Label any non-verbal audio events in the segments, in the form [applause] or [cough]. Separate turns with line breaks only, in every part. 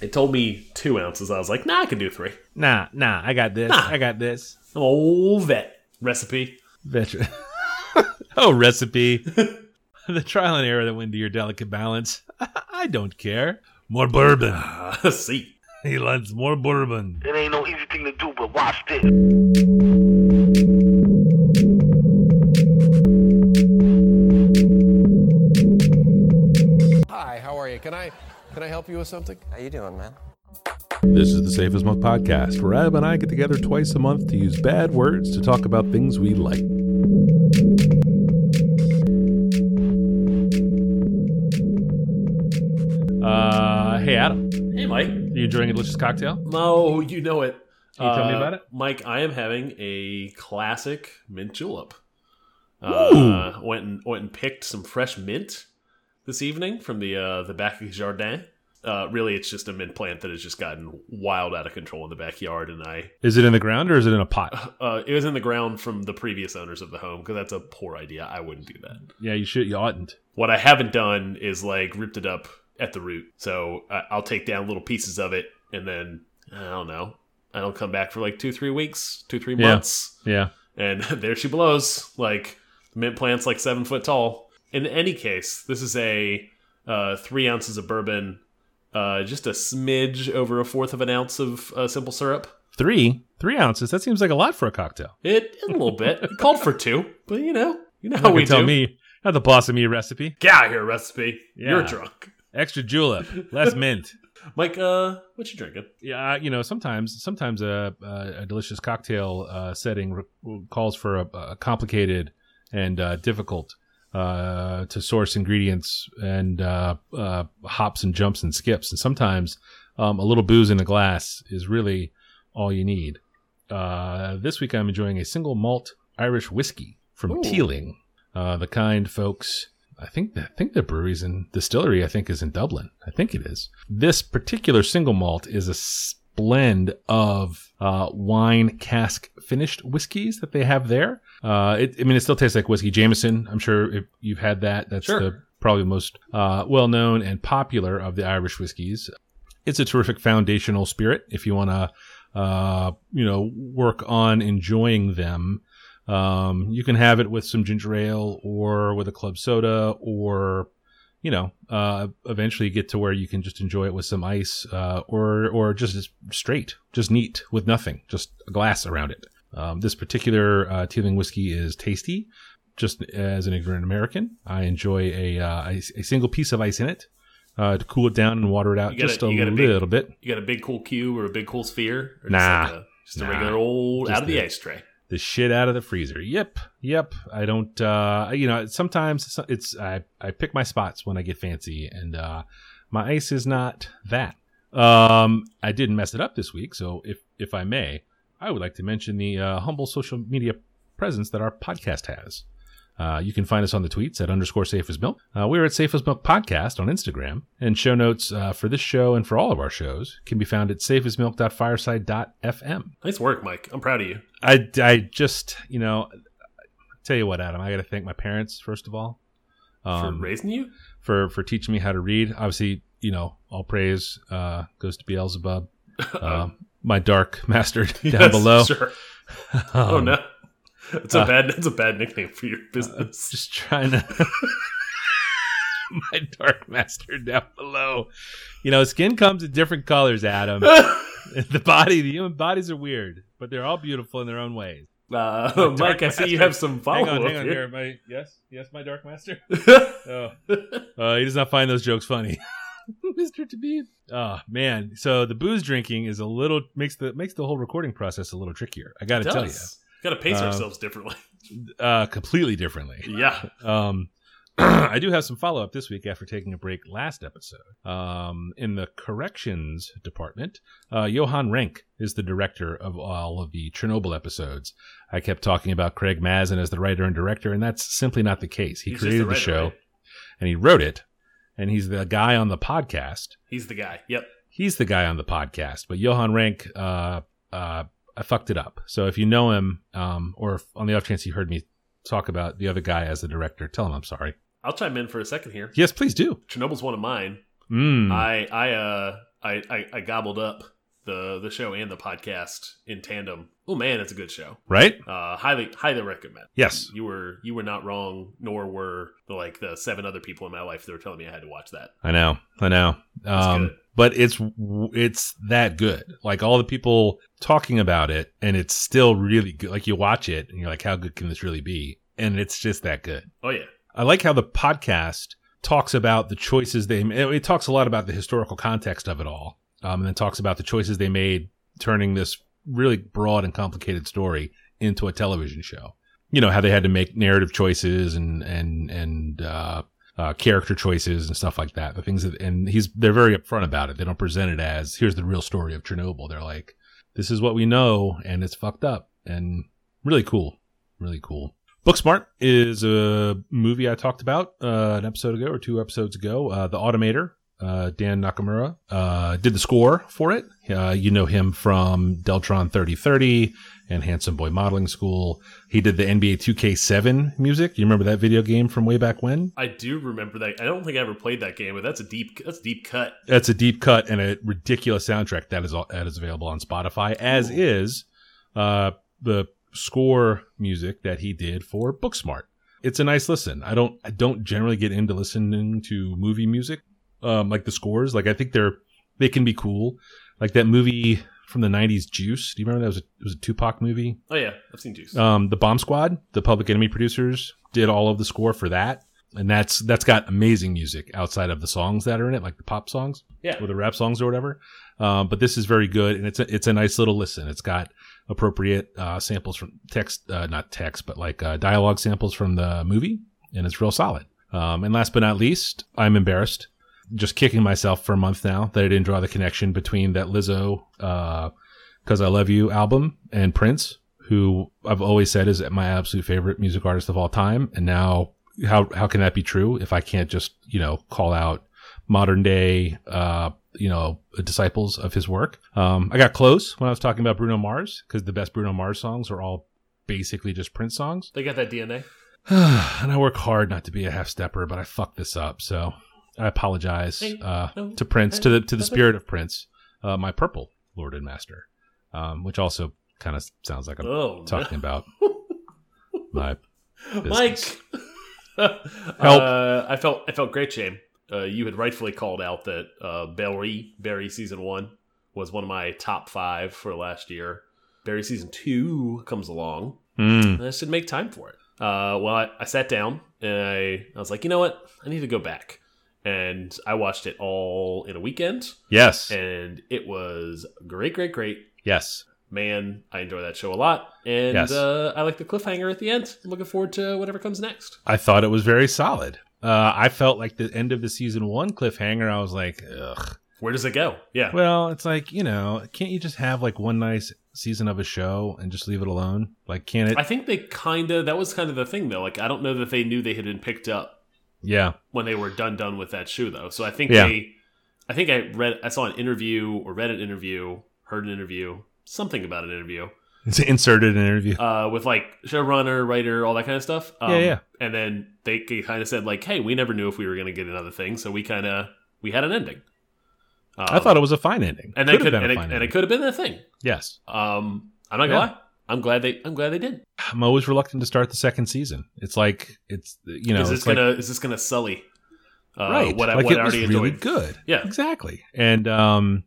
They told me two ounces. I was like, nah, I can do three.
Nah, nah, I got this.
Nah.
I got this.
I'm old vet recipe.
Veteran. [laughs] oh, recipe. [laughs] the trial and error that went into your delicate balance. [laughs] I don't care. More bourbon.
See.
He wants more bourbon.
It ain't no easy thing to do, but watch this.
Can I help you with something?
How you doing, man?
This is the Safest as Milk podcast, where Adam and I get together twice a month to use bad words to talk about things we like. Uh, hey Adam,
Hey, Mike.
are you enjoying a delicious cocktail?
No, you know it.
Can you tell me
Uh,
about it?
Mike, I am having a classic mint julep. Uh, went and went and picked some fresh mint this evening from the uh, the back of the jardin. Uh, really, it's just a mint plant that has just gotten wild out of control in the backyard, and I
Is it in the ground or is it in a pot? [laughs]
uh, it was in the ground from the previous owners of the home because that's a poor idea. I wouldn't do that.
Yeah, you should. You oughtn't.
What I haven't done is like ripped it up at the root. So I, I'll take down little pieces of it, and then I don't know. I don't come back for like two, three weeks, two, three months,
Yeah.
and [laughs] there she blows. Like mint plant's like seven foot tall. In any case, this is a uh, three ounces of bourbon, uh, just a smidge over a fourth of an ounce of uh, simple syrup.
Three, three ounces. That seems like a lot for a cocktail.
It a little bit. [laughs] It called for two, but you know, you know
How
we
tell
do.
me, not the boss of me recipe.
Get out of here, recipe. You're drunk,
Extra julep, less [laughs] mint.
Mike. Uh, what you drinking?
Yeah, you know, sometimes sometimes a a, a delicious cocktail uh, setting calls for a, a complicated and uh, difficult uh, to source ingredients and uh, uh, hops and jumps and skips, and sometimes um, a little booze in a glass is really all you need. Uh, this week, I'm enjoying a single malt Irish whiskey from
Ooh.
Teeling, uh, the kind folks. I think I think the brewery's in distillery. I think is in Dublin. I think it is. This particular single malt is a blend of uh, wine cask finished whiskeys that they have there. Uh, it, I mean, it still tastes like whiskey. Jameson. I'm sure if you've had that. That's
Sure.
the probably the most uh, well known and popular of the Irish whiskeys. It's a terrific foundational spirit if you want to, uh, you know, work on enjoying them. Um, you can have it with some ginger ale or with a club soda or, you know, uh, eventually get to where you can just enjoy it with some ice, uh, or, or just straight, just neat with nothing, just a glass around it. Um, this particular, uh, Teeling whiskey is tasty. Just as an ignorant American, I enjoy a, uh, a, a single piece of ice in it, uh, to cool it down and water it out
got
just a,
a big-
little bit.
You got a big cool cube or a big cool sphere? Or
Nah.
Just, like a, just a regular old out of the
the-
ice tray.
The shit out of the freezer. Yep, yep. I don't. uh You know, sometimes it's I I pick my spots when I get fancy, and uh my ice is not that. Um, I didn't mess it up this week, so if if I may, I would like to mention the uh, humble social media presence that our podcast has. Uh, you can find us on the tweets at underscore safe as milk. Uh, we're at safe as milk podcast on Instagram, and show notes uh, for this show and for all of our shows can be found at safeasmilk.fireside.fm.
Nice work, Mike. I'm proud of you.
I, I just, you know, tell you what, Adam, I got to thank my parents, first of all,
For
um,
raising you?
for, for teaching me how to read. Obviously, you know, all praise uh, goes to Beelzebub, [laughs] uh, my dark master [laughs] down
Yes,
below.
Sure. [laughs] oh
Um,
no. That's a
uh,
bad that's a bad nickname for your business. [laughs]
Just trying to. [laughs] my dark master down below. You know, skin comes in different colors, Adam. [laughs] the body, the human bodies are weird, but they're all beautiful in their own ways.
uh, Mike, I see you have some follow
hang on, hang on
here.
here. My yes, yes, my dark master. Oh, uh, he does not find those jokes funny. Mr. Tabib. Oh man. So the booze drinking is a little makes the makes the whole recording process a little trickier. I gotta tell you.
Got to pace
Uh,
ourselves differently. [laughs]
Uh completely differently.
Yeah.
Um [clears throat] I do have some follow up this week after taking a break last episode. Um, in the corrections department, uh, Johan Renck is the director of all of the Chernobyl episodes. I kept talking about Craig Mazin as the writer and director, and that's simply not the case. He
He's
created the,
writer,
show
right?
and he wrote it, and he's the guy on the podcast.
He's the guy. Yep.
He's the guy on the podcast, but Johan Renck, uh, uh, I fucked it up. So if you know him, um, or if on the off chance you heard me talk about the other guy as the director, tell him I'm sorry.
I'll chime in for a second here.
Yes, please do.
Chernobyl's one of mine.
Mm.
I I uh I, I I gobbled up the the show and the podcast in tandem. Oh man, it's a good show.
Right?
Uh, highly highly recommend.
Yes.
you were you were not wrong, nor were the, like the seven other people in my life that were telling me I had to watch that.
I know. I know. Um, but it's it's that good. Like all the people talking about it, and it's still really good. Like you watch it, and you're like, how good can this really be? And it's just that good.
Oh yeah,
I like how the podcast talks about the choices they. It talks a lot about the historical context of it all, um, and then talks about the choices they made, turning this really broad and complicated story into a television show. You know how they had to make narrative choices and and and uh, uh, character choices and stuff like that. The things that and he's they're very upfront about it. They don't present it as here's the real story of Chernobyl. They're like, this is what we know, and it's fucked up and really cool, really cool. Booksmart is a movie I talked about uh, an episode ago or two episodes ago. Uh, the Automator, uh, Dan Nakamura, uh, did the score for it. Uh, you know him from Deltron 3030 and Handsome Boy Modeling School. He did the NBA 2K7 music. You remember that video game from way back when?
I do remember that. I don't think I ever played that game, but that's a deep that's a deep cut.
That's a deep cut and a ridiculous soundtrack that is all, that is available on Spotify, as is uh, the score music that he did for Booksmart. It's a nice listen. I don't I don't generally get into listening to movie music, um, like the scores. Like I think they're they can be cool. Like that movie from the '90s, Juice. Do you remember that it was a, it was a Tupac movie?
Oh yeah, I've seen Juice.
Um, the Bomb Squad, the Public Enemy producers, did all of the score for that, and that's that's got amazing music outside of the songs that are in it, like the pop songs
yeah,
or the rap songs or whatever. Um, but this is very good, and it's a, it's a nice little listen. It's got appropriate uh, samples from text, uh, not text, but like uh, dialogue samples from the movie, and it's real solid. Um, and last but not least, I'm embarrassed, just kicking myself for a month now that I didn't draw the connection between that Lizzo "Cuz I Love You" album and Prince, who I've always said is my absolute favorite music artist of all time, and now how how can that be true if I can't just you know call out modern day uh, you know disciples of his work. Um, I got close when I was talking about Bruno Mars because the best Bruno Mars songs are all basically just Prince songs.
they got that DNA. [sighs]
and I work hard not to be a half stepper, but I fucked this up. So I apologize uh, to Prince, to the to the spirit of Prince, uh, my purple Lord and Master, um, which also kind of sounds like I'm
Oh,
talking about [laughs] my
Mike.
business. [laughs]
Uh, I felt I felt great shame. Uh, you had rightfully called out that uh, Barry Barry season one was one of my top five for last year. Barry season two comes along,
Mm,
and I should make time for it. Uh, well, I, I sat down and I, I was like, you know what? I need to go back, and I watched it all in a weekend,
yes,
and it was great, great, great.
yes.
Man, I enjoy that show a lot, and
Yes.
uh, I like the cliffhanger at the end. I'm looking forward to whatever comes next.
I thought it was very solid. Uh, I felt like the end of the season one cliffhanger. I was like, ugh.
Where does it go? Yeah.
Well, it's like you know, can't you just have like one nice season of a show and just leave it alone? Like, can it?
I think they kind of that was kind of the thing though. Like I don't know that they knew they had been picked up
yeah,
when they were done done with that shoe though. So I think
Yeah.
they I think I read I saw an interview or read an interview, heard an interview, something about an interview
it's inserted an interview.
uh, with like showrunner, writer, all that kind of stuff. Um,
Yeah, yeah.
And then they, kind of said like, "Hey, we never knew if we were going to get another thing, so we kind of we had an ending." Um,
I thought it was a fine ending.
and
Could
could, and, it, and it could have been a thing.
Yes,
Um, I'm not gonna lie. I'm glad they. I'm glad they did.
I'm always reluctant to start the second season. It's like it's you know
is this gonna is this gonna sully uh,
right.
what I
like
what
it
I
was
already
really
enjoyed?
good.
Yeah.
exactly. And um,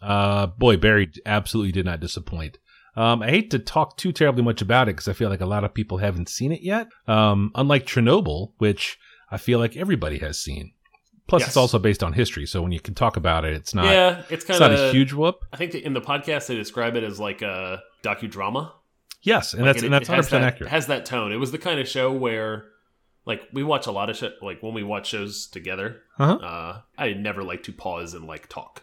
uh, boy, Barry absolutely did not disappoint. Um, I hate to talk too terribly much about it because I feel like a lot of people haven't seen it yet. Um, unlike Chernobyl, which I feel like everybody has seen. Plus,
Yes.
it's also based on history, so when you can talk about it, it's not
yeah, it's kind
not
of
a huge whoop.
I think in the podcast they describe it as like a docudrama.
Yes, and
Like,
that's and that's 100 percent accurate.
Has that tone. It was the kind of show where, like, we watch a lot of shit. Like when we watch shows together,
Uh-huh.
uh, I never like to pause and like talk.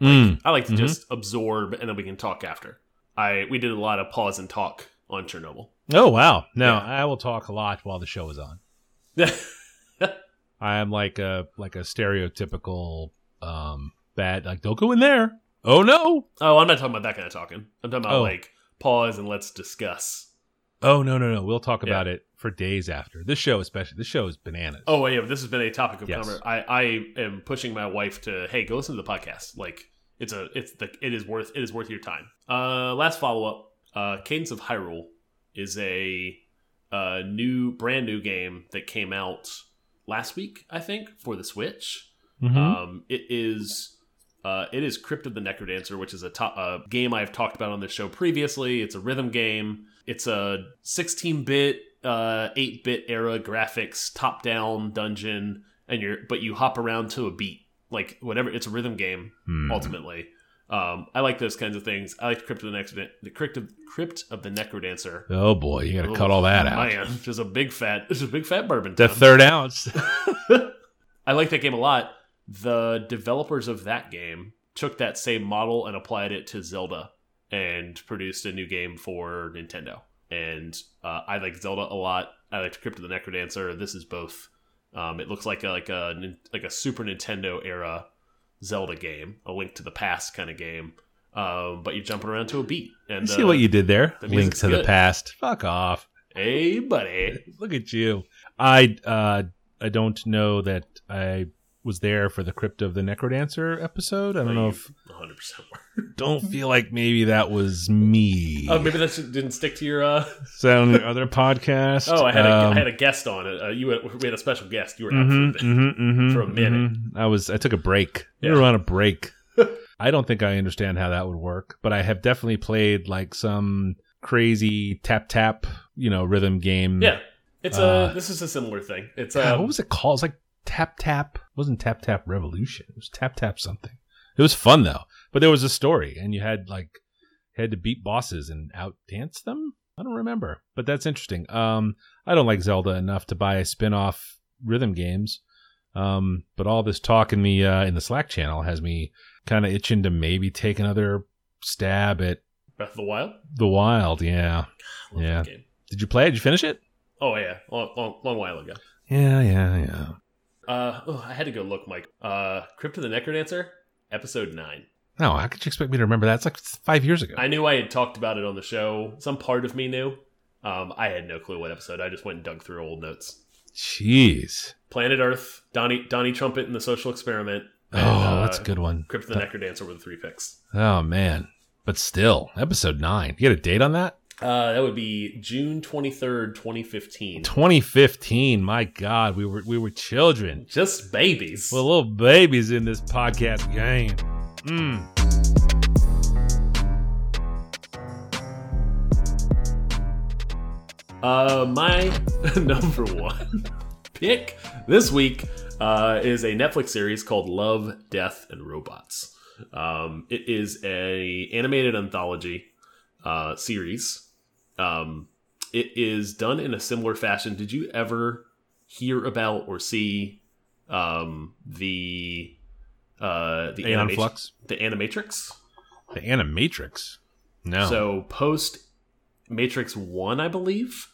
Mm.
I like to
Mhm.
just absorb and then we can talk after. I we did a lot of pause and talk on Chernobyl.
Oh wow! No,
Yeah.
I will talk a lot while the show is on. [laughs] I am like a like a stereotypical um bad like don't go in there. Oh no!
oh, I'm not talking about that kind of talking. I'm talking about
Oh.
like pause and let's discuss.
Oh no no no! We'll talk
Yeah.
about it for days after. This show, especially, this show is bananas.
Oh yeah, this has been a topic of
Yes.
conversation. I, I am pushing my wife to hey, go listen to the podcast. Like it's a it's the it is worth it is worth your time. Uh, last follow up. Uh, Cadence of Hyrule is a uh, new brand new game that came out last week, I think, for the Switch.
Mhm.
Um, it is uh, it is Crypt of the Necrodancer, which is a top, uh, game I've talked about on this show previously. It's a rhythm game. It's a 16-bit, uh, 8-bit era graphics, top-down dungeon, and you're but you hop around to a beat, like whatever. It's a rhythm game
Hmm.
ultimately. Um, I like those kinds of things. I like Crypt of the Necrodancer. The Crypt of, Crypt of the Necrodancer.
Oh boy, you got to cut all that out.
Man, just a big fat, just a big fat bourbon.
The third ounce. [laughs]
I like that game a lot. The developers of that game took that same model and applied it to Zelda and produced a new game for Nintendo. And uh, I like Zelda a lot. I like Crypt of the Necrodancer. This is both. Um, it looks like a, like a like a Super Nintendo era Zelda game, a Link to the Past kind of game. Um, but you're jumping around to a beat. And
You see
uh,
what you did there?
the
Link to the past. Fuck off.
Hey, buddy.
Look at you. I uh I don't know that I was there for the Crypt of the Necrodancer episode. I don't know if
100 percent [laughs]
don't feel like maybe that was me.
Oh, maybe that didn't stick to your. Uh...
So on the other [laughs] podcast.
Oh, I had a,
um,
I had a guest on it. Uh, you had, we had a special guest. You were out for a bit.
mhm, mhm,
for a minute.
mhm. I was I took a break. We were on a break. [laughs] I don't think I understand how that would work, but I have definitely played like some crazy tap tap, you know, rhythm game.
Yeah, it's
Uh,
a. This is a similar thing. It's
God,
um,
what was it called? It was like Tap Tap. It wasn't Tap Tap Revolution. It was Tap Tap something. It was fun though, but there was a story, and you had like had to beat bosses and out dance them. I don't remember, but that's interesting. Um, I don't like Zelda enough to buy a spin off rhythm games. Um, but all this talk in the uh, in the Slack channel has me kind of itching to maybe take another stab at
Breath of the Wild.
the Wild. Yeah. Yeah. Did you play it? Did you finish it?
Oh yeah, long, long, long while ago.
Yeah, yeah, yeah.
Uh, oh, I had to go look, Mike. Uh, Crypt of the Necrodancer, episode nine.
No, how could you expect me to remember that? It's like five years ago.
I knew I had talked about it on the show. Some part of me knew. Um, I had no clue what episode. I just went and dug through old notes.
Jeez.
Planet Earth, Donnie Donnie Trumpet and the Social Experiment.
Oh,
and, uh,
that's a good one.
Crypt of the Necrodancer were the three picks.
Oh man. But still, episode nine. You got a date on that?
Uh, that would be June twenty third, twenty fifteen.
2015. My God, we were we were children.
Just babies.
Well, little babies in this podcast game. Mm.
Uh, my [laughs] number one pick this week uh, is a Netflix series called Love, Death, and Robots. Um, it is a animated anthology uh, series. Um, it is done in a similar fashion. Did you ever hear about or see um, the uh, the
Aeon Flux?
the Animatrix?
The Animatrix. No.
So post Matrix One, I believe,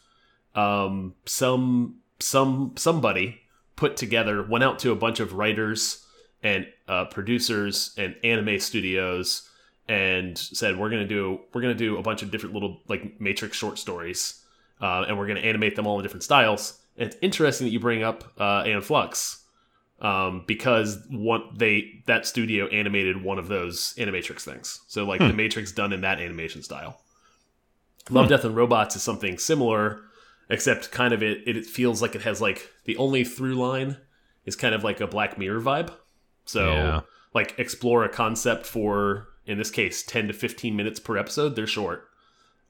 um, some some somebody put together went out to a bunch of writers and uh, producers and anime studios and said we're gonna do we're gonna do a bunch of different little like Matrix short stories uh, and we're gonna animate them all in different styles. And it's interesting that you bring up uh, Aeon Flux um, because one they that studio animated one of those animatrix things. So like the Matrix done in that animation style. Love, Death, and Robots is something similar, except kind of it it feels like it has like the only through line is kind of like a Black Mirror vibe. So
Yeah.
like explore a concept for in this case ten to fifteen minutes per episode. They're short.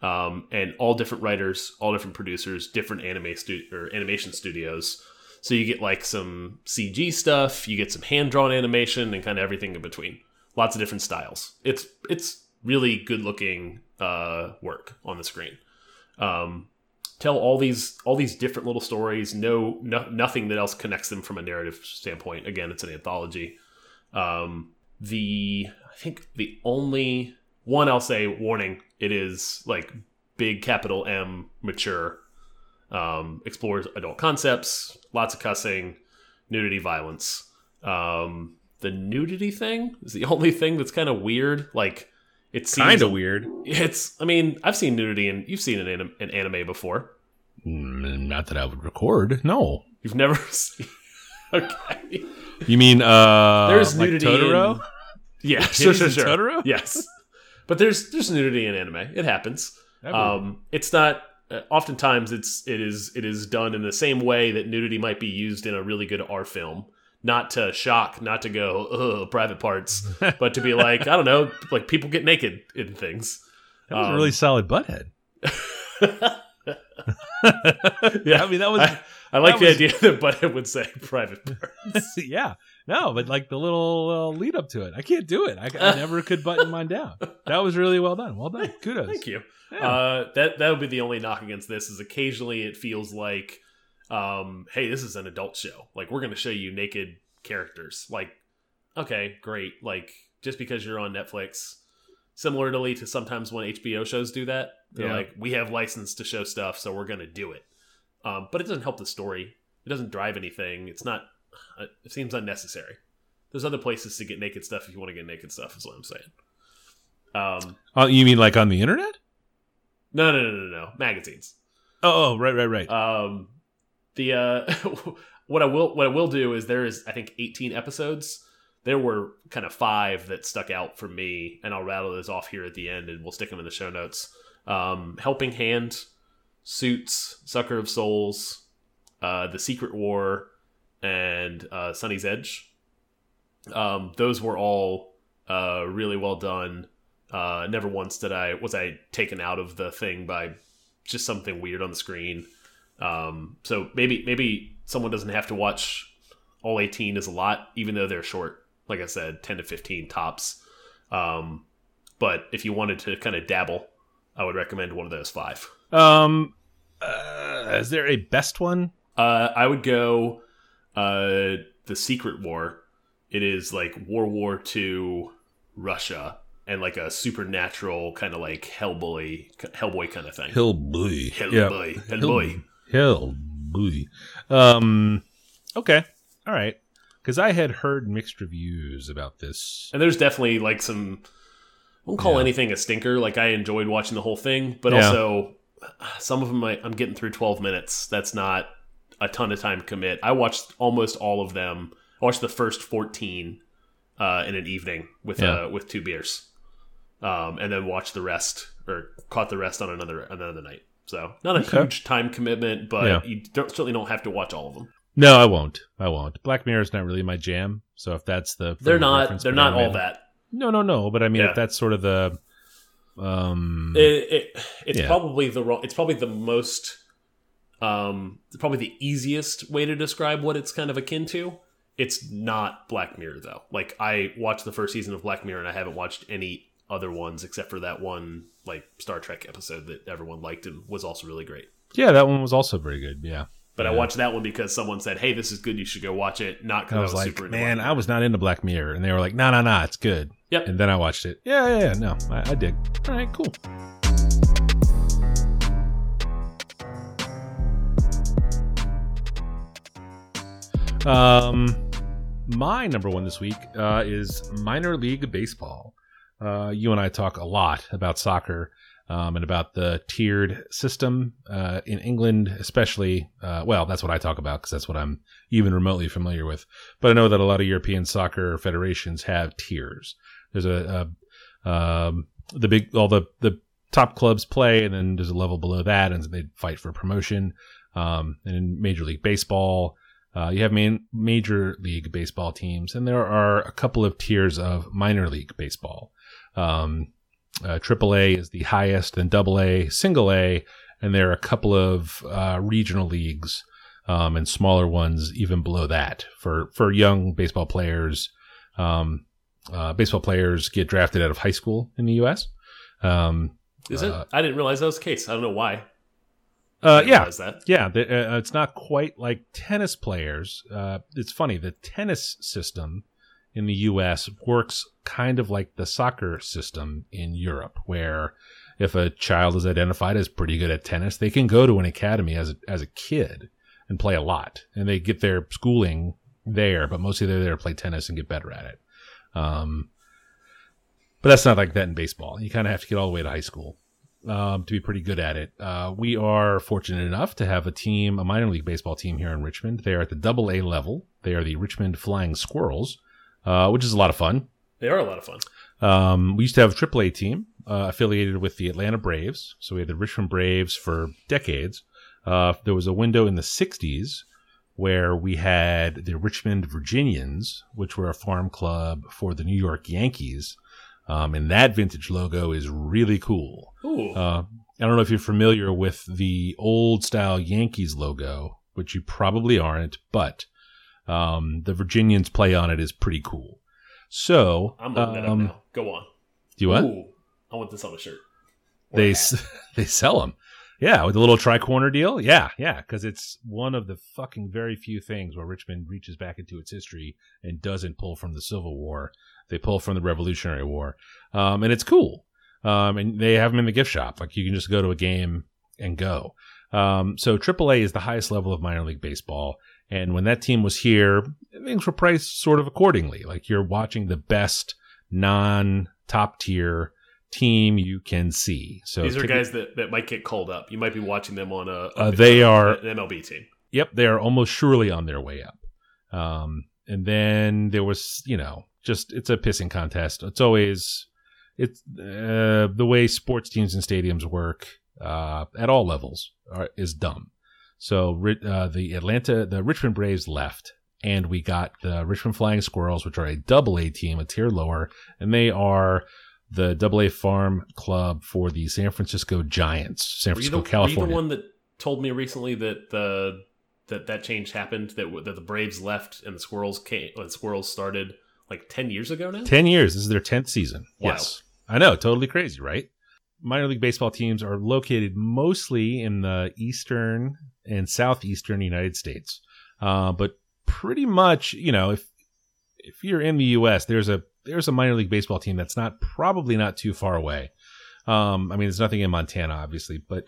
Um, and all different writers, all different producers, different anime or animation studios. So you get like some CG stuff, you get some hand drawn animation, and kind of everything in between. Lots of different styles. It's it's really good looking uh, work on the screen. Um, tell all these all these different little stories. No, no nothing that else connects them from a narrative standpoint. Again, it's an anthology. Um, the I think the only one I'll say warning. It is like big capital M mature um, explores adult concepts, lots of cussing, nudity, violence. Um, the nudity thing is the [laughs] only thing that's kind of weird. Like it seems
kind of weird.
It's. I mean, I've seen nudity and you've seen an, anim- an anime before.
Mm, Not that I would record. No.
You've never [laughs] seen. [laughs] okay.
You mean uh
There's
like
nudity
Totoro?
in- Yeah, sure, sure, sure.
Totoro? [laughs]
Yes, but there's there's nudity in anime. It happens. Um, it's not. Uh, oftentimes, it's it is it is done in the same way that nudity might be used in a really good R film. Not to shock, not to go Ugh, private parts, [laughs] but to be like I don't know, like people get naked in things.
that was
um,
a really solid butthead.
Yeah, [laughs]
I mean that was
I, I like the
was-
idea that Butthead would say private parts.
yeah. No, but like the little uh, lead up to it. I can't do it. I, I [laughs] never could button mine down. That was really well done. Well done. [laughs] Kudos.
Thank you.
Yeah.
Uh, that that would be the only knock against this is occasionally it feels like, um, hey, this is an adult show. Like we're going to show you naked characters. Like, okay, great. Like just because you're on Netflix, similarly to sometimes when HBO shows do that, they're
Yeah.
like, we have license to show stuff, so we're going to do it. Um, but it doesn't help the story. It doesn't drive anything. It's not. Uh, It seems unnecessary. There's other places to get naked stuff if you want to get naked stuff. Is what I'm saying. Um,
Oh, you mean like on the internet?
no, no, no, no, no. Magazines.
Oh, oh right, right, right.
Um, the uh, [laughs] what I will what I will do is there is I think 18 episodes. There were kind of five that stuck out for me, and I'll rattle those off here at the end, and we'll stick them in the show notes. Um, Helping Hand, Suits, Sucker of Souls, uh, The Secret War, and uh, Sonnie's Edge. Um, those were all uh, really well done. Uh, never once did I was I taken out of the thing by just something weird on the screen. Um, so maybe maybe someone doesn't have to watch all 18 is a lot, even though they're short. Like I said, 10 to 15 tops. Um, but if you wanted to kind of dabble, I would recommend one of those five.
Um, uh, is there a best one?
Uh, I would go uh, the Secret War. It is like World War II Russia and like a supernatural kind of like Hellboy Hellboy kind of thing.
Hellboy,
Hellboy. Hellboy.
Hillboy. Um, okay. All right. Because I had heard mixed reviews about this.
And there's definitely like some. I won't call
Yeah.
anything a stinker. Like I enjoyed watching the whole thing, but
Yeah.
also some of them I, I'm getting through 12 minutes. That's not a ton of time commit. I watched almost all of them. I watched the first 14 uh, in an evening with
Yeah.
uh, with two beers, um, and then watched the rest or caught the rest on another another night. So not a
Okay.
huge time commitment, but
Yeah.
you don't, certainly don't have to watch all of them.
No, I won't. I won't. Black Mirror is not really my jam. So if that's the
They're not they're not all that.
No, no, no. But I mean,
Yeah.
if that's sort of the um,
it, it it's probably the wrong it's probably the most um probably the easiest way to describe what it's kind of akin to it's not black mirror though like i watched the first season of black mirror and i haven't watched any other ones except for that one like star trek episode that everyone liked and was also really great
yeah, that one was also very good. Yeah.
but i watched that one because someone said hey this is good you should go watch it not because
I
I
was like,
super into
man, I
Mirror."
was not into Black Mirror, and they were like, no, no, no, it's good.
Yep.
And then I watched it. Yeah, yeah, yeah. No, I, I dig. All right, cool. Um, my number one this week uh, is minor league baseball. Uh, you and I talk a lot about soccer um, and about the tiered system uh, in England, especially. Uh, well, that's what I talk about because that's what I'm even remotely familiar with. But I know that a lot of European soccer federations have tiers. There's a, a um, the big all the the top clubs play, and then there's a level below that, and they fight for promotion. Um, and in Major League Baseball, uh, you have main, Major League Baseball teams, and there are a couple of tiers of minor league baseball. Um, uh, AAA is the highest, then Double A, Single A, and there are a couple of uh, regional leagues um, and smaller ones even below that for for young baseball players. Um, uh, baseball players get drafted out of high school in the U.S. Um,
is
uh,
it i didn't realize that was the case i don't know why
uh, yeah,
that
yeah. The, uh, it's not quite like tennis players. Uh, it's funny. The tennis system in the U.S. works kind of like the soccer system in Europe, where if a child is identified as pretty good at tennis, they can go to an academy as a, as a kid and play a lot, and they get their schooling there, but mostly they're there to play tennis and get better at it. Um, but that's not like that in baseball. You kind of have to get all the way to high school. Um, to be pretty good at it. Uh, we are fortunate enough to have a team, a minor league baseball team here in Richmond. They are at the double A level. They are the Richmond Flying Squirrels, uh, which is a lot of fun.
They are a lot of fun.
Um, we used to have a Triple A team uh, affiliated with the Atlanta Braves. So we had the Richmond Braves for decades. Uh, there was a window in the 60s where we had the Richmond Virginians, which were a farm club for the New York Yankees. Um, and that vintage logo is really cool.
Ooh.
Uh, I don't know if you're familiar with the old style Yankees logo, which you probably aren't, but um, the Virginians play on it is pretty cool. So,
I'm looking that up
um,
now. Go on.
do you what?
Ooh, I want this on a shirt. Or
They [laughs] they sell them. Yeah, with the little tri corner deal. Yeah, yeah, because it's one of the fucking very few things where Richmond reaches back into its history and doesn't pull from the Civil War. They pull from the Revolutionary War, um, and it's cool. Um, and they have them in the gift shop. Like you can just go to a game and go. Um, so AAA is the highest level of minor league baseball. And when that team was here, things were priced sort of accordingly. Like you're watching the best non top tier team you can see. So
These are guys that, that might get called up. You might be watching them on a,
Uh, they are-
an MLB team.
Yep, they are almost surely on their way up. Um, and then there was, you know, just it's a pissing contest. It's always it's uh, the way sports teams and stadiums work uh, at all levels are, is dumb. So uh, the Atlanta, the Richmond Braves left, and we got the Richmond Flying Squirrels, which are a double A team, a tier lower, and they are the double A farm club for the San Francisco Giants, San Francisco,
the,
California.
the one that told me recently that the that that change happened that that the Braves left and the Squirrels came and Squirrels started like ten years ago now?
10 years. This is their 10th season.
Wow.
Yes. I know. Totally crazy, right? Minor league baseball teams are located mostly in the eastern and southeastern United States. Uh, but pretty much, you know, if if you're in the U.S., there's a there's a minor league baseball team that's not probably not too far away. Um, I mean, there's nothing in Montana, obviously, but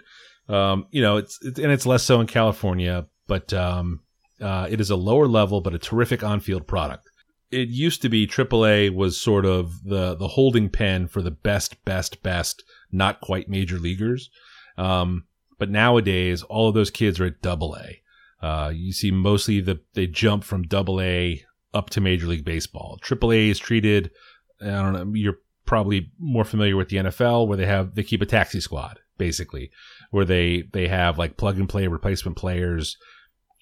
um, you know, it's, it's and it's less so in California. But um, uh, it is a lower level, but a terrific on-field product it used to be AAA was sort of the the holding pen for the best, best, best, not quite major leaguers. Um, but nowadays, all of those kids are at Double A. Uh, you see mostly the they jump from Double A up to Major League Baseball. Triple A is treated. I don't know. You're probably more familiar with the NFL, where they have they keep a taxi squad basically, where they they have like plug and play replacement players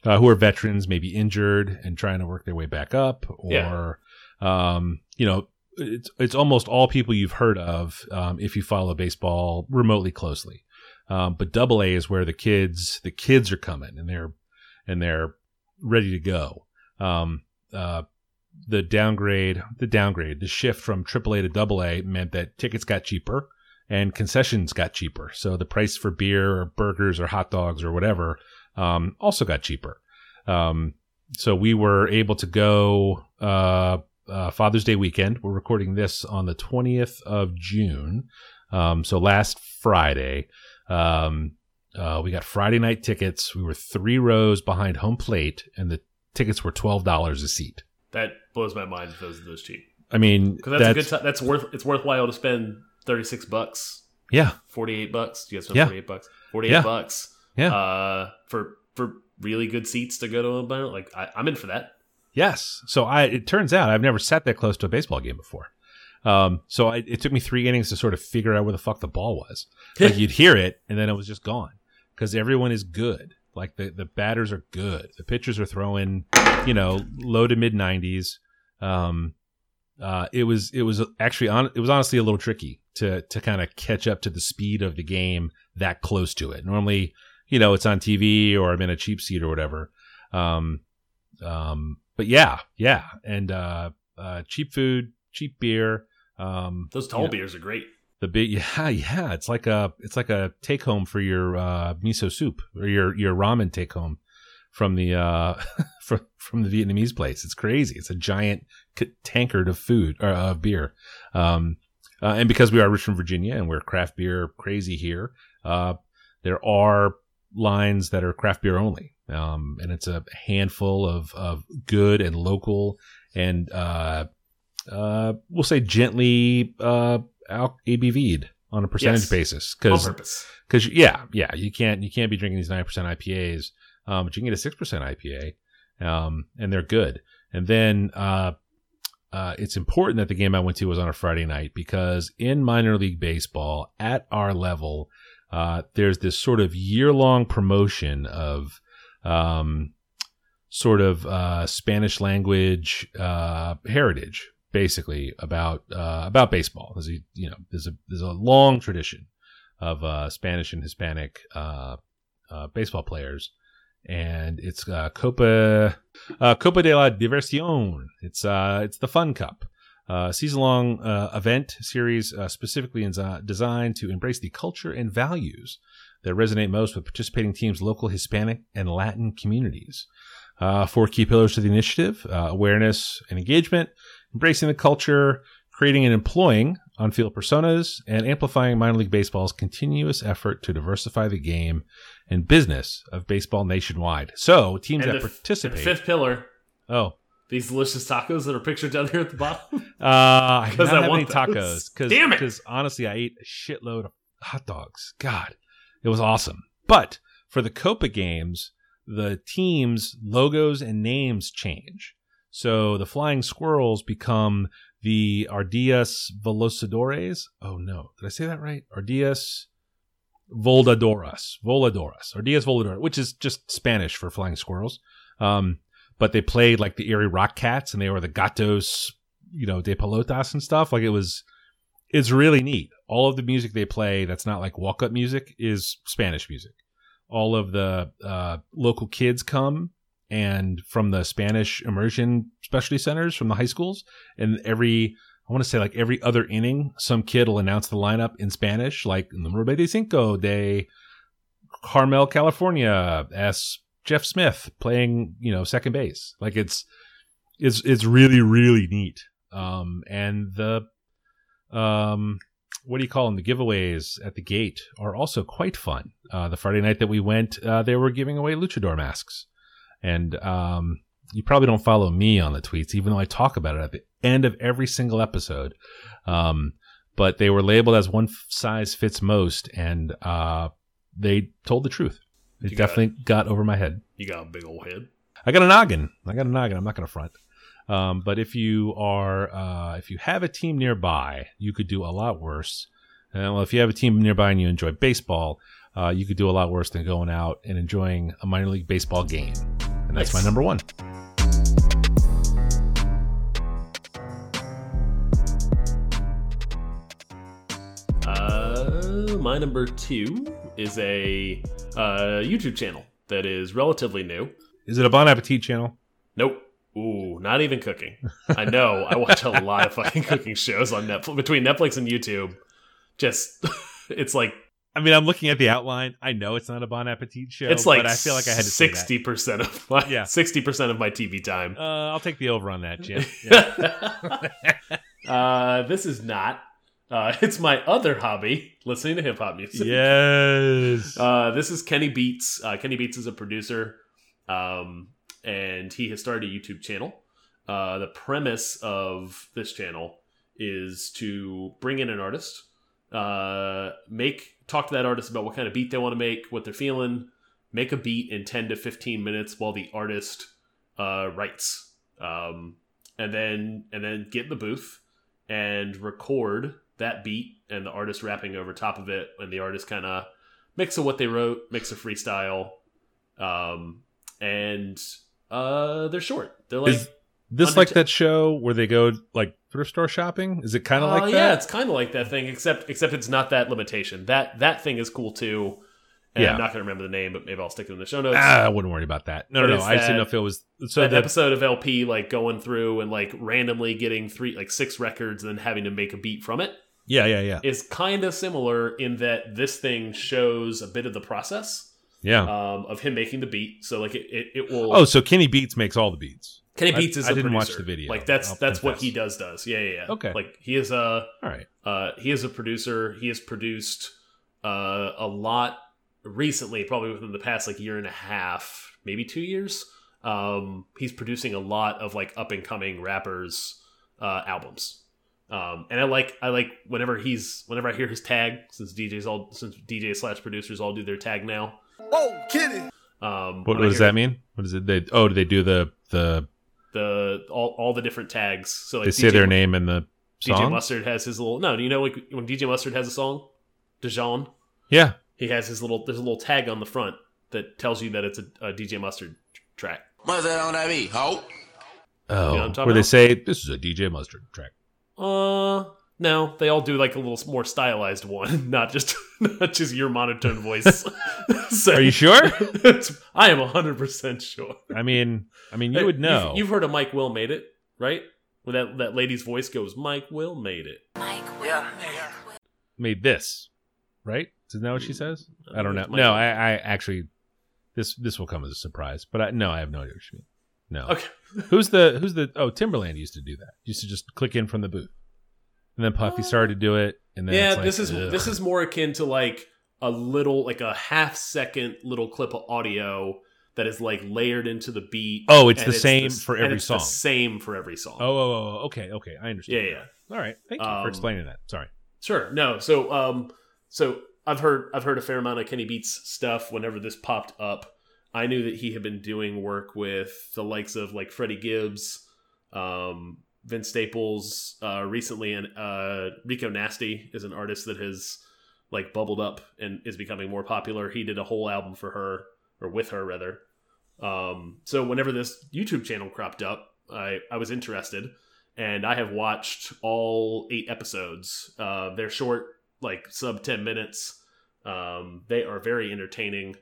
uh, who are veterans, maybe injured and trying to work their way back up, or um, you know, it's it's almost all people you've heard of um, if you follow baseball remotely closely. Um, but Double A is where the kids the kids are coming and they're and they're ready to go. Um, uh, the downgrade, the downgrade, the shift from AAA to AA meant that tickets got cheaper and concessions got cheaper. So the price for beer or burgers or hot dogs or whatever um, also got cheaper. Um, so we were able to go uh, uh, Father's Day weekend. We're recording this on the 20th of June. Um, so last Friday, um, uh, we got Friday night tickets. We were three rows behind home plate, and the tickets were twelve dollars a seat.
That blows my mind. if Those those cheap
I mean,
because that's, a good. That's worth. It's worthwhile to spend thirty six bucks,
yeah,
forty eight bucks. You guys spend
Yeah.
forty eight bucks? Forty eight
Yeah.
bucks.
Yeah.
Uh, for for really good seats to go to a bar. Like I, I'm in for that.
Yes. So I it turns out I've never sat that close to a baseball game before. Um, so I, it took me three innings to sort of figure out where the fuck the ball was. Like [laughs] you'd hear it and then it was just gone because everyone is good. Like the the batters are good. The pitchers are throwing, you know, low to mid nineties. Um, uh, it was it was actually on it was honestly a little tricky to to kind of catch up to the speed of the game that close to it. Normally, you know, it's on TV or I'm in a cheap seat or whatever. Um, um, but yeah, yeah, and uh, uh, cheap food, cheap beer. Um,
Those tall
you know,
beers are great.
The big [laughs] yeah yeah it's like a it's like a take home for your uh, miso soup or your your ramen take home from the uh [laughs] from from the Vietnamese place. It's crazy. It's a giant tankard of food or of beer. Um, uh, and because we are rich Richmond, Virginia, and we're craft beer crazy here, uh, there are lines that are craft beer only. Um, and it's a handful of, of good and local and, uh, uh, we'll say gently, uh, al- ABV'd on a percentage
Yes.
basis because
purpose.
because yeah yeah you can't you can't be drinking these nine percent IPAs, um, but you can get a six percent IPA, um, and they're good. And then uh, uh, it's important that the game I went to was on a Friday night because in minor league baseball at our level, uh, there's this sort of year long promotion of um, sort of uh, Spanish language uh, heritage, basically about uh, about baseball. There's a, you know there's a there's a long tradition of uh, Spanish and Hispanic uh, uh, baseball players, and it's uh, Copa uh, Copa de la Diversión. It's uh, it's the Fun Cup, season long event series specifically designed to embrace the culture and values that resonate most with participating teams' local Hispanic and Latin communities. Four key pillars to the initiative: awareness and engagement, embracing the culture, creating and employing on-field personas, and amplifying minor league baseball's continuous effort to diversify the game and business of baseball nationwide. So, teams
And
that
the,
participate.
the fifth pillar,
oh,
these delicious tacos that are pictured down here at the bottom. [laughs]
uh, I [laughs]
'Cause
not
I
any
want
tacos because
Damn it.
because honestly, I ate a shitload of hot dogs. God, it was awesome. But for the Copa games, the teams' logos and names change. So the Flying Squirrels become the Ardillas Velocidores. Oh no, did I say that right? Ardillas voladoras, Voladoras. Ardillas Voladoras, which is just Spanish for flying squirrels. Um, but they played like the Erie Rock Cats and they were the Gatos, you know, de Pelotas and stuff. Like it was, it's really neat. All of the music they play that's not like walk up music is Spanish music. All of the uh, local kids come and from the Spanish immersion specialty centers from the high schools. And every, I want to say like every other inning, some kid will announce the lineup in Spanish, like Número 25 de Cinco de Carmel, California, as Jeff Smith playing, you know, second base. Like it's, it's, it's really, really neat. Um, and the, um, what do you call them? The giveaways at the gate are also quite fun. Uh, the Friday night that we went, uh, they were giving away luchador masks. And, um, you probably don't follow me on the tweets, even though I talk about it at the end of every single episode. Um, but they were labeled as one size fits most, and uh, they told the truth. It
You got
definitely got over my head.
You got a big old head.
I got a noggin. I got a noggin. I'm not going to front. Um, but if you are, uh, if you have a team nearby, you could do a lot worse. And well, if you have a team nearby and you enjoy baseball, uh, you could do a lot worse than going out and enjoying a minor league baseball game. And that's
Nice.
my number one.
Uh, my number two is a uh, YouTube channel that is relatively new.
Is it a Bon Appetit channel?
Nope. Ooh, not even cooking. I know. I watch a lot of fucking [laughs] cooking shows on Netflix between Netflix and YouTube. Just [laughs] it's like
I mean, I'm looking at the outline. I know it's not a Bon Appetit show.
it's like
but I feel like I had to say that.
sixty percent of my
Yeah. [laughs]
sixty percent of my TV time.
Uh, I'll take the over on that, Jim. [laughs] Yeah.
uh, this is not. Uh, [laughs] it's my other hobby, listening to hip hop music.
yes.
Uh, this is Kenny Beats. Uh, Kenny Beats is a producer, um, and he has started a YouTube channel. Uh, the premise of this channel is to bring in an artist, uh, make talk to that artist about what kind of beat they want to make, what they're feeling, make a beat in ten to fifteen minutes while the artist uh, writes, um, and then and then get in the booth and record that beat and the artist rapping over top of it, and the artist kind of mix of what they wrote, mix of freestyle, um, and uh, they're short. They're like
Is this like that show where they go like thrift store shopping? Is it kind of
Uh,
like that?
Yeah, it's kind of like that thing, except except it's not that limitation. That that thing is cool too. And
Yeah.
I'm not gonna remember the name, but maybe I'll stick it in the show notes.
ah, I wouldn't worry about that. No,
But
no, no. I just didn't know if it was so.
that
The,
episode of LP like going through and like randomly getting three like six records and then having to make a beat from it
yeah, yeah, yeah,
is kind of similar in that this thing shows a bit of the process
yeah.
um, of him making the beat. So like it, it, it will.
oh, so Kenny Beats makes all the beats.
Kenny
I-
Beats is
I didn't watch the video.
Like that's
I'll
that's what he does does. Yeah, yeah, yeah.
Okay.
Like he is a
All right.
uh, he is a producer. He has produced uh, a lot recently, probably within the past like year and a half, maybe two years. Um, he's producing a lot of like up and coming rappers uh, albums. Um, and I like I like whenever he's whenever I hear his tag since DJs all since DJ slash producers all do their tag now.
Oh, kidding.
Um,
What, what does that mean? What is it? They oh, do they do the the
The all all the different tags. So like
they say their name in the
DJ? Mustard has his little no. Do you know like when DJ Mustard has a song, Dijon?
Yeah.
He has his little there's a little tag on the front that tells you that it's a, a DJ Mustard track.
What's that on that beat, ho?
Oh,
what I'm talking
where they say this is a DJ Mustard track.
Uh, no, they all do like a little more stylized one, [laughs] not just [laughs] not just your monotone voice. [laughs]
Are you sure?
I am hundred percent sure.
I mean, I mean, you would know.
You've, you've heard of Mike Will made it, right? When that that lady's voice goes, Mike Will made it. Mike Will yeah.
Made this, right? Isn't that what she says? I don't know. No, I, I actually this this will come as a surprise, but I, no, I have no idea what you mean. No.
Okay. [laughs]
who's the who's the? Oh, Timbaland used to do that. Used to just click in from the booth, and then Puffy started to do it, and then
yeah,
it's like,
this is
ugh.
this is more akin to like a little like a half second little clip of audio that is like layered into the beat.
Oh, it's the same
s-
for every
it's the
song.
same for every song.
Oh, oh, oh, oh, okay, okay, I understand.
yeah, yeah.
All right, thank you
Um,
for explaining that. Sorry.
Sure. No. So um so I've heard I've heard a fair amount of Kenny Beats stuff whenever this popped up. I knew that he had been doing work with the likes of like Freddie Gibbs, um, Vince Staples, uh, recently, and uh, Rico Nasty is an artist that has like bubbled up and is becoming more popular. He did a whole album for her or with her rather. Um, so whenever this YouTube channel cropped up, I I was interested and I have watched all eight episodes. Uh, they're short, like sub ten minutes. Um, they are very entertaining.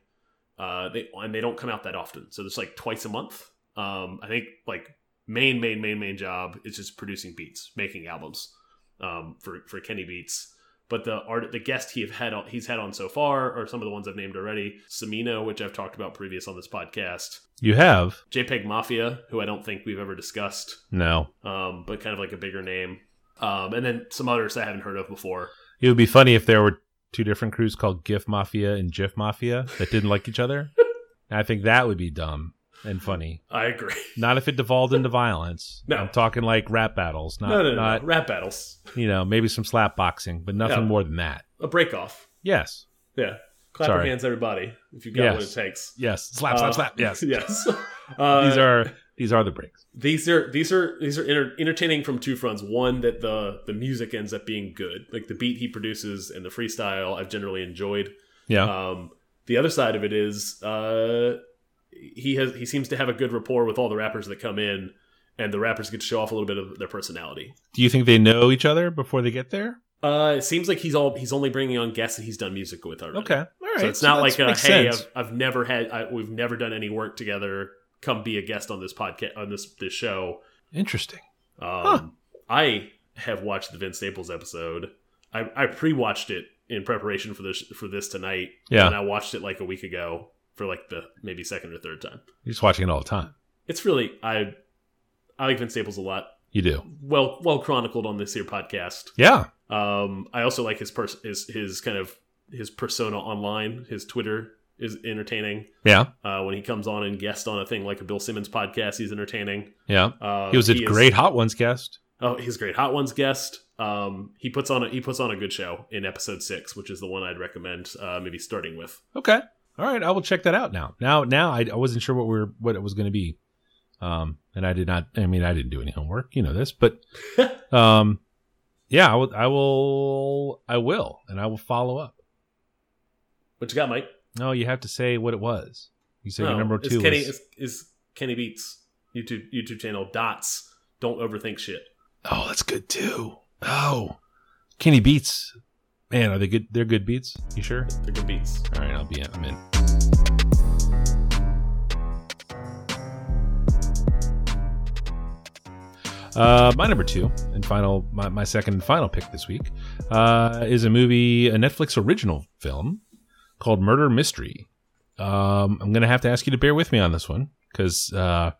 Uh, they and they don't come out that often, so it's like twice a month. Um, I think like main main main main job is just producing beats, making albums um, for for Kenny Beats. But the art, the guest he have had on, he's had on so far are some of the ones I've named already. Smino, which I've talked about previous on this podcast.
You have
JPEG Mafia, who I don't think we've ever discussed
no.
um, but kind of like a bigger name. Um, and then some others I haven't heard of before.
It would be funny if there were two different crews called GIF Mafia and GIF Mafia that didn't like each other. [laughs] I think that would be dumb and funny.
I agree. [laughs]
Not if it devolved into violence.
No.
I'm talking like rap battles, not
no, no, no,
not
no. Rap battles.
you know maybe some slap boxing, but nothing
Yeah.
more than that.
A break off.
Yes,
Yeah. Clap your hands, everybody, if you got what it takes.
yes, slap,
Uh,
slap, slap. Yes, [laughs]
yes. Uh,
these are these are the breaks.
these are these are these are enter entertaining from two fronts. One that the the music ends up being good, like the beat he produces and the freestyle I've generally enjoyed.
Yeah,
Um, the other side of it is uh, he has he seems to have a good rapport with all the rappers that come in, and the rappers get to show off a little bit of their personality.
do you think they know each other before they get there?
Uh, it seems like he's all he's only bringing on guests that he's done music with already.
Okay, all right.
so it's not like a, hey. I've, I've never had I, we've never done any work together. Come be a guest on this podcast on this this show.
Interesting.
Um, I have watched the Vince Staples episode. I, I pre-watched it in preparation for this for this tonight.
Yeah.
and I watched it like a week ago for like the maybe second or third time.
You're just watching it all the time.
It's really I I like Vince Staples a lot.
You do.
Well well chronicled on this here podcast.
Yeah.
Um, I also like his pers- his his kind of his persona online. His Twitter is entertaining.
Yeah.
Uh, when he comes on and guest on a thing like a Bill Simmons podcast, he's entertaining.
Yeah.
Uh,
he was a
is-
great Hot Ones guest.
Oh, he's a great Hot Ones guest. Um, he puts on a he puts on a good show in episode six, which is the one I'd recommend uh, maybe starting with.
Okay. All right. I will check that out now. Now, now I, I wasn't sure what we are what it was going to be. Um, and I did not, I mean, I didn't do any homework, you know this, but, [laughs] um, yeah, I will, I will, I will, and I will follow up.
What you got, Mike?
No, you have to say what it was. You say
No,
your number two
Kenny
was,
is, is Kenny Beats YouTube YouTube channel dots. Don't overthink shit.
oh, that's good too. Oh, Kenny Beats. Man, are they good? They're good beats. You sure?
They're good beats.
All right, I'll be, in. I'm in. Uh, my number two and final, my, my second and final pick this week, uh, is a movie, a Netflix original film called Murder Mystery. Um, I'm gonna have to ask you to bear with me on this one because uh,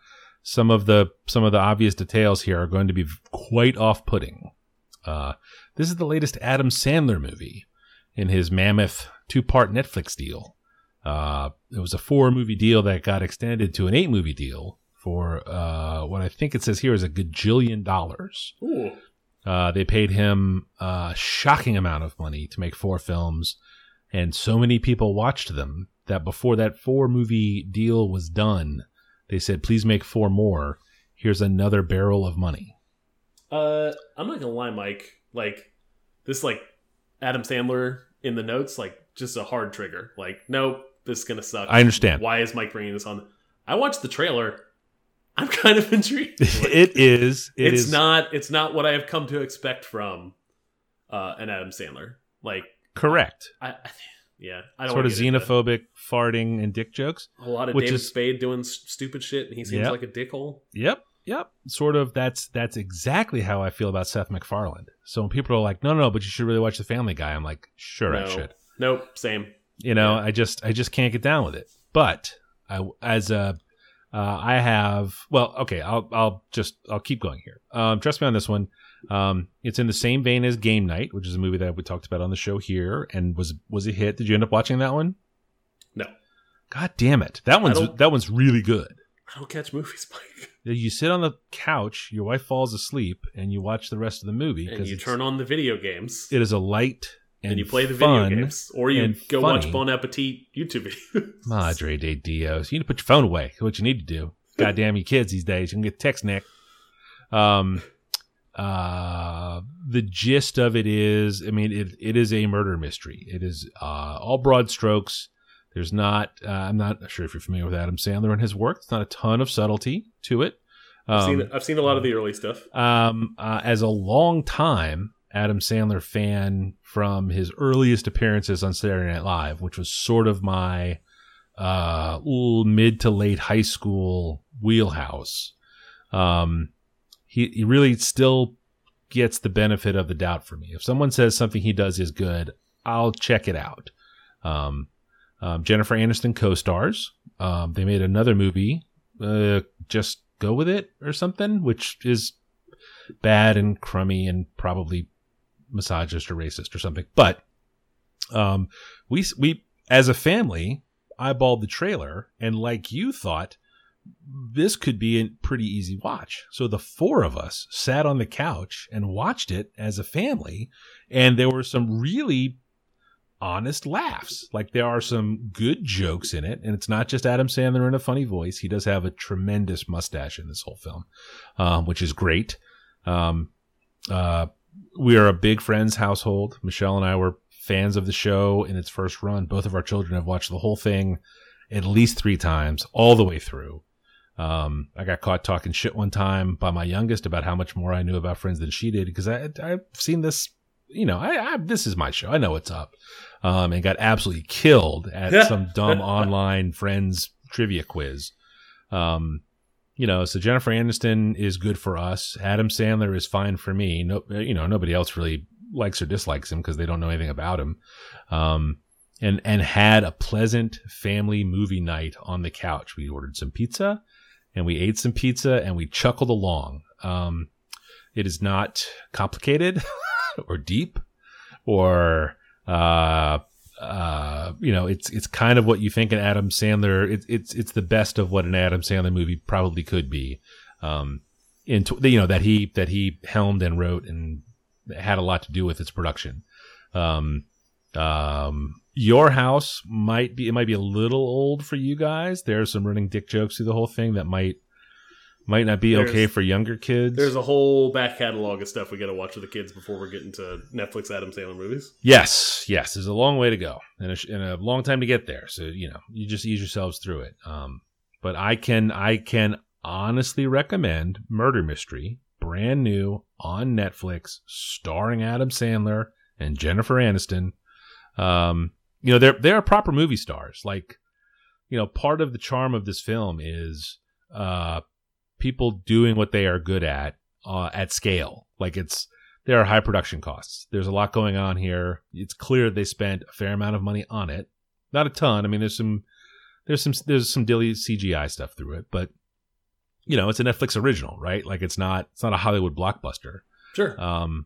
some of the some of the obvious details here are going to be quite off-putting. Uh, this is the latest Adam Sandler movie in his mammoth two-part Netflix deal. Uh, it was a four-movie deal that got extended to an eight-movie deal for uh, what I think it says here is a gajillion dollars. Uh, they paid him a shocking amount of money to make four films, and so many people watched them that before that four movie deal was done, they said, "Please make four more. Here's another barrel of money."
Uh, I'm not gonna lie, Mike. Like this, like Adam Sandler in the notes, like just a hard trigger. Like, nope, this is gonna suck.
I understand.
Why is Mike bringing this on? I watched the trailer. I'm [laughs] kind of intrigued. Like, [laughs]
it is. It
it's
is
not. It's not what I have come to expect from uh, an Adam Sandler. Like,
correct.
I, I yeah, I don't
Sort of xenophobic farting and dick jokes.
A lot of
which
David
is-
Spade doing stupid shit, and he seems
Yep.
like a dickhole.
Yep. Yep. Sort of that's that's exactly how I feel about Seth MacFarlane. So when people are like, "No, no, but you should really watch The Family Guy." I'm like, "Sure, I should."
Nope, same.
You know,
Yeah.
I just I just can't get down with it. But I as a uh, I have well, okay, I'll I'll just I'll keep going here. Um, trust me on this one. Um, it's in the same vein as Game Night, which is a movie that we talked about on the show here, and was was a hit. Did you end up watching that one?
No,
God damn it, that one's that one's really good.
I don't catch movies, [laughs] Mike.
You sit on the couch, your wife falls asleep, and you watch the rest of the movie
And
because
you turn on the video games,
it is a light and,
and you play the video games, or you go
funny.
watch Bon Appetit YouTube videos. [laughs]
Madre de Dios. You need to put your phone away. What you need to do. Goddamn you kids these days. You can get text Nick. Um uh the gist of it is I mean it it is a murder mystery. It is uh all broad strokes. There's not uh, I'm not sure if you're familiar with Adam Sandler and his work. It's not a ton of subtlety to it.
I've,
Um,
seen, I've seen a lot of the early stuff.
um, uh, as a long time Adam Sandler fan from his earliest appearances on Saturday Night Live, which was sort of my uh, mid to late high school wheelhouse. Um, he, he really still gets the benefit of the doubt for me. If someone says something he does is good, I'll check it out. Um, um, Jennifer Aniston co-stars. Um, they made another movie, uh, just go with it or something, which is bad and crummy and probably misogynist or racist or something. But um, we we as a family eyeballed the trailer and like you thought this could be a pretty easy watch. So the four of us sat on the couch and watched it as a family and there were some really honest laughs. Like there are some good jokes in it, and it's not just Adam Sandler in a funny voice. He does have a tremendous mustache in this whole film, um, which is great. Um, uh, we are a big Friends household. Michelle and I were fans of the show in its first run. Both of our children have watched the whole thing at least three times, all the way through. Um, I got caught talking shit one time by my youngest about how much more I knew about Friends than she did because I I've seen this. You know, I, I this is my show. I know what's up. Um, and got absolutely killed at [laughs] some dumb online Friends trivia quiz. Um, you know, so Jennifer Aniston is good for us. Adam Sandler is fine for me. No, you know, nobody else really likes or dislikes him because they don't know anything about him. Um, and and had a pleasant family movie night on the couch. We ordered some pizza, and we ate some pizza, and we chuckled along. Um, it is not complicated [laughs] or deep or uh uh you know it's it's kind of what you think an Adam Sandler it, it's it's the best of what an Adam Sandler movie probably could be um into you know that he that he helmed and wrote and had a lot to do with its production um um your house might be it might be a little old for you guys there's some running dick jokes through the whole thing that might might not be okay for younger kids
There's a whole back catalog of stuff we got to watch with the kids before we're getting to Netflix Adam Sandler movies.
Yes, yes. There's a long way to go and a, and a long time to get there. So you know, you just ease yourselves through it. Um, but I can I can honestly recommend Murder Mystery, brand new on Netflix, starring Adam Sandler and Jennifer Aniston. Um, you know, they're they're proper movie stars. Like, you know, part of the charm of this film is uh, people doing what they are good at uh, at scale. Like it's there are high production costs. There's a lot going on here. It's clear they spent a fair amount of money on it. Not a ton. I mean, there's some there's some there's some dilly CGI stuff through it, but you know, it's a Netflix original, right? Like it's not it's not a Hollywood blockbuster.
Sure.
Um,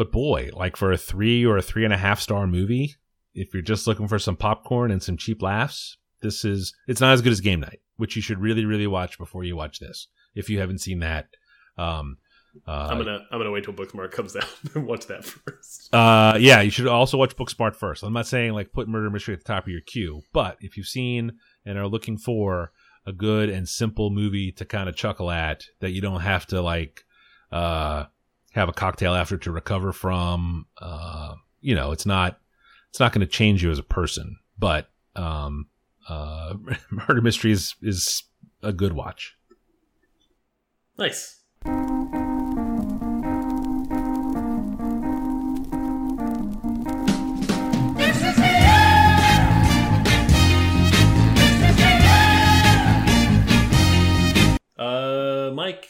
but boy, like for a three or a three and a half star movie, if you're just looking for some popcorn and some cheap laughs, this is it's not as good as Game Night, which you should really really watch before you watch this. If you haven't seen that, um, Uh,
I'm gonna I'm gonna wait till Booksmart comes out [laughs] and watch that first.
Uh, yeah, you should also watch Booksmart first. I'm not saying like put Murder Mystery at the top of your queue, but if you've seen and are looking for a good and simple movie to kind of chuckle at that you don't have to like uh have a cocktail after to recover from, uh, you know, it's not it's not going to change you as a person, but um, uh, [laughs] Murder Mystery is is a good watch.
Nice. Uh, Mike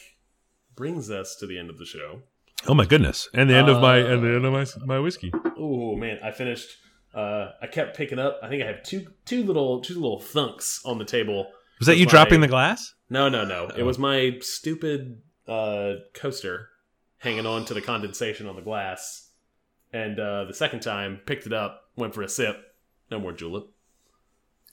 brings us to the end of the show.
Oh my goodness! And the end of my and the end of my my whiskey.
Oh man, I finished. Uh, I kept picking up. I think I have two two little two little thunks on the table.
Was that you
my-
dropping the glass?
No, no, no. It
Oh.
was my stupid uh, coaster hanging on to the condensation on the glass. And uh, the second time, picked it up, went for a sip. No more julep.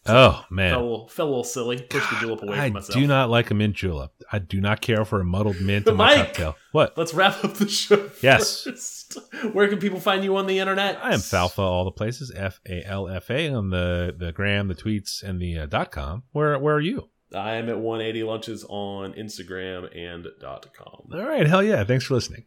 Oh [laughs] man,
Fell, a little- fell a little silly. Pushed the julep away
I
from myself.
do not like a mint julep. I do not care for a muddled mint [laughs] in my
Mike!
cocktail. What?
Let's wrap up the show. [laughs]
Yes.
first. Where can people find you on the internet?
I am Falfa all the places. F A L F A on the the gram, the tweets, and the uh, dot com. Where where are you?
I am at 180 lunches on Instagram and dot com.
All right, hell yeah! Thanks for listening.